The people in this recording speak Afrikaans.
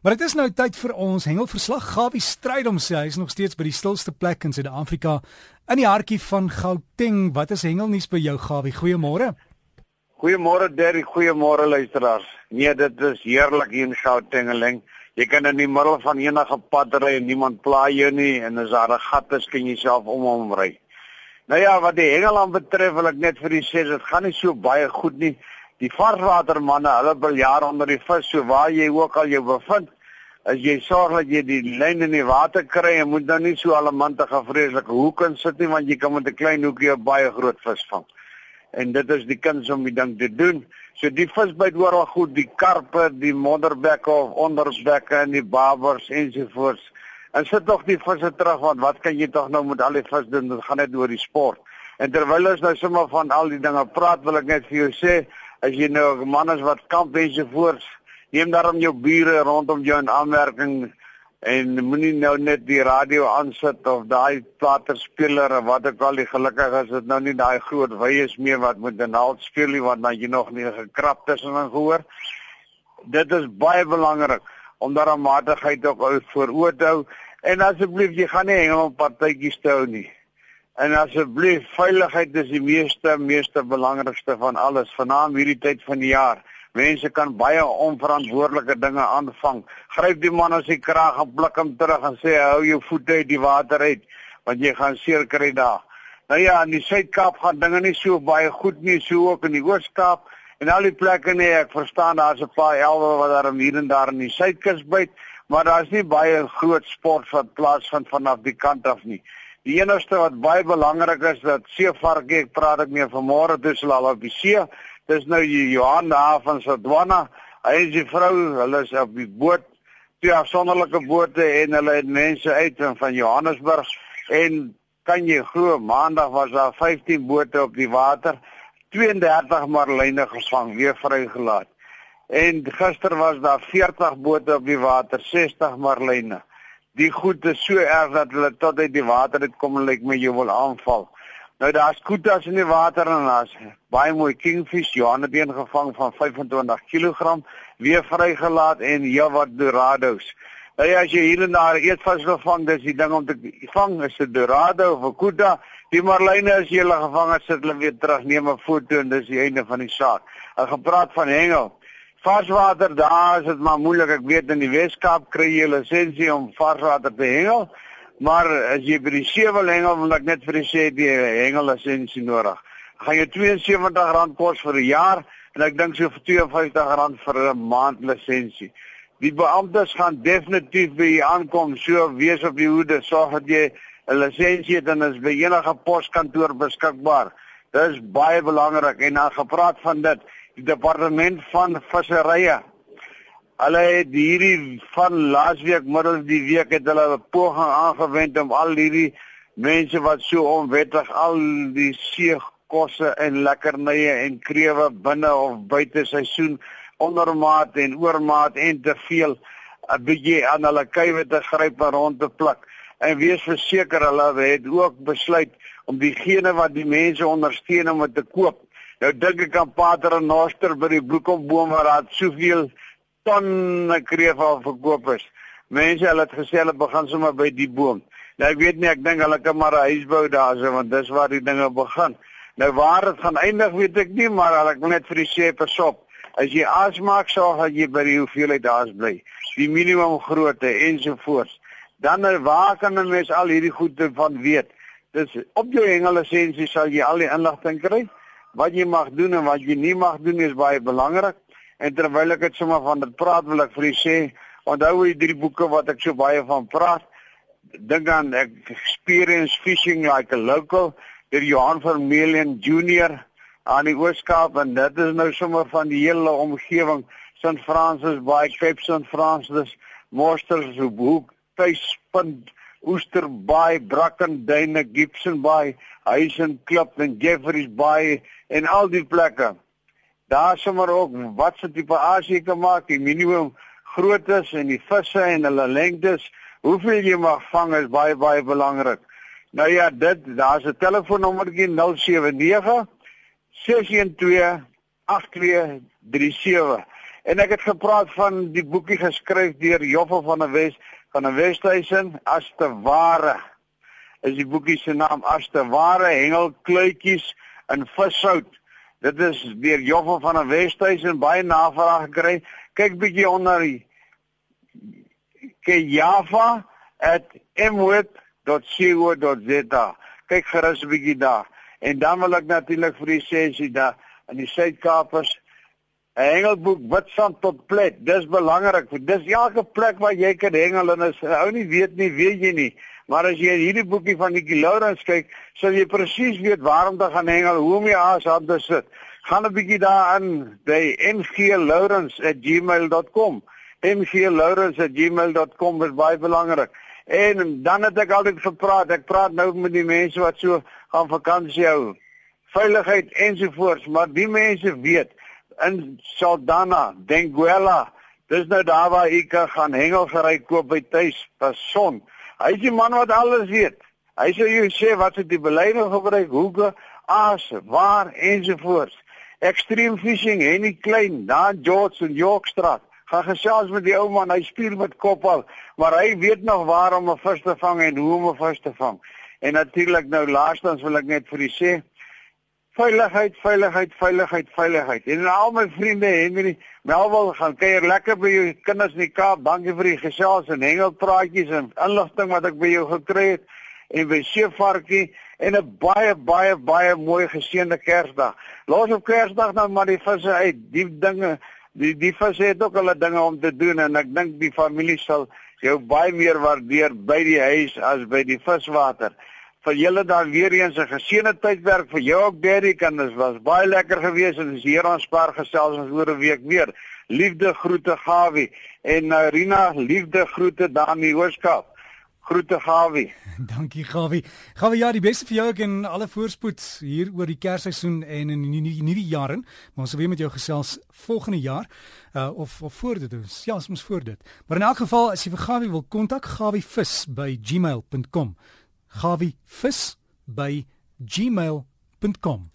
Maar dit is nou tyd vir ons hengelverslag. Gawie stryd om sy hy is nog steeds by die stilste plek in Suid-Afrika in die hartjie van Gauteng. Wat is hengelnuus by jou Gawie? Goeiemôre. Goeiemôre Derry, goeiemôre luisteraars. Nee, dit is heerlik hier in Gautengeling. Jy kan in die middel van enige pad ry en niemand pla jou nie en as daar 'n gat is, kan jy self om hom ry. Nou ja, wat die hengel aan betref, wil ek net vir u sê dit gaan nie so baie goed nie die varswatermanne, hulle wil jaar onder die vis, so waar jy ook al jou bevind, as jy sorg dat jy die lyn in die water kry en moet nou nie so allemantige vreeslike hoek in sit nie want jy kan met 'n klein hoekie 'n baie groot vis vang. En dit is die kuns om die ding te doen. So die vis byt oral goed, die karpe, die modderbekke of onderbekke en die babers ensovoorts. En sit tog die visse terug want wat kan jy tog nou met al die vis doen? Dit gaan net oor die sport. En terwyl ons nou sommer van al die dinge praat, wil ek net vir jou sê as jy nou 'n man is wat kamp en so voort, neem daarom jou bure rondom jou in aanmerking en moenie nou net die radio aansit of daai platerspeler of wat ook al die gelukkig is dit nou nie daai groot wyes meer wat 'n naald speel nie want dan jy nog nie gekrap tussenin gehoor. Dit is baie belangrik om daarom matigheid ook voor oë te hou en asseblief jy gaan nie hengel partytjies hou nie. En asseblief, veiligheid is die meeste meeste belangrikste van alles vanaand hierdie tyd van die jaar. Mense kan baie onverantwoordelike dinge aanvang. Gryp die man as hy kraag en blik hom terug en sê hou jou voete uit die water uit want jy gaan seer kry daar. Nou ja, in die Suid-Kaap gaan dinge nie so baie goed nie, so ook in die Oos-Kaap en al die plekke nie. Ek verstaan daar's 'n paar elwe wat daar hier en daar in die Suidkus byt, maar daar's nie baie groot sport wat plaasvind vanaf die kant af nie. Die enigste wat baie belangrik is dat seevarke, ek praat ek meer vanmôre tussen al op die see. Dis nou Johan daar van Sodwana. Hy is die vrou, hulle is op die boot, twee afsonderlike bote en hulle het mense uit van Johannesburg en kan jy glo, maandag was daar 15 bote op die water. 32 marline gevang, weer vrygelaat. En gister was daar 40 bote op die water, 60 marline die goed is so erg dat hulle tot uit die water het kom en lyk my jy wil aanval. Nou daar's koetas in die water en daar's baie mooi kingfish, Johan het een gevang van 25 kg, weer vrygelaat en heelwat dorados. Nou ja, as jy hier en daar eetvis gevang, dis die ding om te vang, is 'n dorado of 'n kuta. Die marline as jy hulle gevang het, sit hulle weer terug, neem 'n foto en dis die einde van die saak. Ek gepraat van hengel. Varswater daar is dit maar moeilik. Ek weet in die Weskaap kry jy lisensie om varswater te hengel, maar as jy by die see wil hengel, wil ek net vir jou sê jy hengel lisensie nodig. Gaan jy R72 kos vir 'n jaar en ek dink so vir R52 vir 'n maand lisensie. Die beamptes gaan definitief by jou aankom, so wees op die hoede, sorg dat jy 'n lisensie het en is by enige poskantoor beskikbaar. Dit is baie belangrik en dan gepraat van dit die departement van visserye. Hulle het hierdie van laasweek middel die week het hulle 'n poging aangewend om al hierdie mense wat so onwettig al die seekosse en lekkernye en krewe binne of buite seisoen ondermaat en oormaat en te veel 'n bietjie aan hulle kuive te gryp en rond te pluk. En wees verseker hulle het ook besluit om diegene wat die mense ondersteun om te koop Nou dink ek aan Pater en Noster by die bloekomboom waar daar soveel tonne kreef al verkoop is. Mense hulle het gesê hulle begin sommer by die boom. Nou ek weet nie, ek dink hulle kan maar 'n huis bou daarso want dis waar die dinge begin. Nou waar dit gaan eindig weet ek nie, maar hulle ek net vir die sê pasop. As jy asmaak sorg dat jy by die hoeveelheid daar's bly. Die minimum grootte ensovoorts. Dan nou, waar kan 'n mens al hierdie goede van weet? Dis op jou hengelisensie sal jy al die inligting kry wat jy mag doen en wat jy nie mag doen is baie belangrik. En terwyl ek dit sommer van dit praat, wil ek vir u sê, onthou die drie boeke wat ek so baie van praat. Dink aan Experience Fishing Like a Local deur Johan Vermeulen Junior aan die Ooskaap en dit is nou sommer van die hele omgewing St Francis Bay, Cape St Francis, Monsters Hoek, Tuispunt, Oester Bay, Brackenduine, Gibson Bay, Huisen Klip en Jeffreys Bay en al die plekke. Daar sommer ook wat se tipe asie kan maak, die minimum groottes en die visse en hulle lengtes, hoeveel jy mag vang is baie baie belangrik. Nou ja, dit daar's 'n telefoonnommertjie 079 612 8237 En ek het gepraat van die boekie geskryf deur Joffel van der Wes van 'n Westhuizen as te ware. Is die boekie se naam as te ware hengelkluitjies in vishout. Dit is deur Joffel van der Westhuizen baie navraag gekry. Kyk bietjie onder die kjava@mweb.co.za. Kyk gerus 'n bietjie daar. En dan wil ek natuurlik vir die sessie daar in die Suid-Kaapers 'n hengelboek Witstrand tot plek. Dis belangrik. Dis elke plek waar jy kan hengel en as ou nie weet nie, weet jy nie. Maar as jy hierdie boekie van Nikki Lawrence kyk, sal jy presies weet waarom te gaan hengel, hoe om jy aas aan te sit. Gaan 'n bietjie daarin by mglawrence@gmail.com. mglawrence@gmail.com is baie belangrik. En dan het ek altyd gepraat. Ek praat nou met die mense wat so gaan vakansie hou. Veiligheid ensovoorts, maar die mense weet in Saldanha, Benguela, dis nou daar waar ek gaan hengelgery koop by tuis, pas son. Hy is die man wat alles weet. Hy sê jy sê wat se die beleide gebruik, hoeke, aas, waar ensovoorts. Extreme fishing, Henny Klein, daar George en Yorkstraat gaan gesels met die ou man, hy speel met kop al, maar hy weet nog waar om 'n vis te vang en hoe om 'n vis te vang. En natuurlik nou laastens wil ek net vir u sê, veiligheid, veiligheid, veiligheid, veiligheid. En al my vriende, Henry, Melville gaan kuier lekker by jou kinders in die Kaap. Dankie vir die gesels en hengelpraatjies en inligting wat ek by jou gekry het en by Seevarkie en 'n baie baie baie mooi geseënde Kersdag. Los op Kersdag nou maar die visse uit. Die dinge die die visse het ook hulle dinge om te doen en ek dink die familie sal jou baie meer waardeer by die huis as by die viswater. Vir julle dan weer eens 'n geseënde tydwerk vir jou ook Derrick en dit was baie lekker geweest en dis hier aan Spar gesels ons oor 'n week weer. Liefde groete Gawie en uh, Rina liefde groete daar in die Ooskaap. Groete Gawie. Dankie Gawie. Gawie ja, die beste vir jou en alle voorspoed hier oor die Kersseisoen en in die nuwe jaar in. Maar ons sal weer met jou gesels volgende jaar uh of of voor dit is. Ja, ons voor dit. Maar in elk geval as jy vir Gawie wil kontak, gawievis@gmail.com. gawievis@gmail.com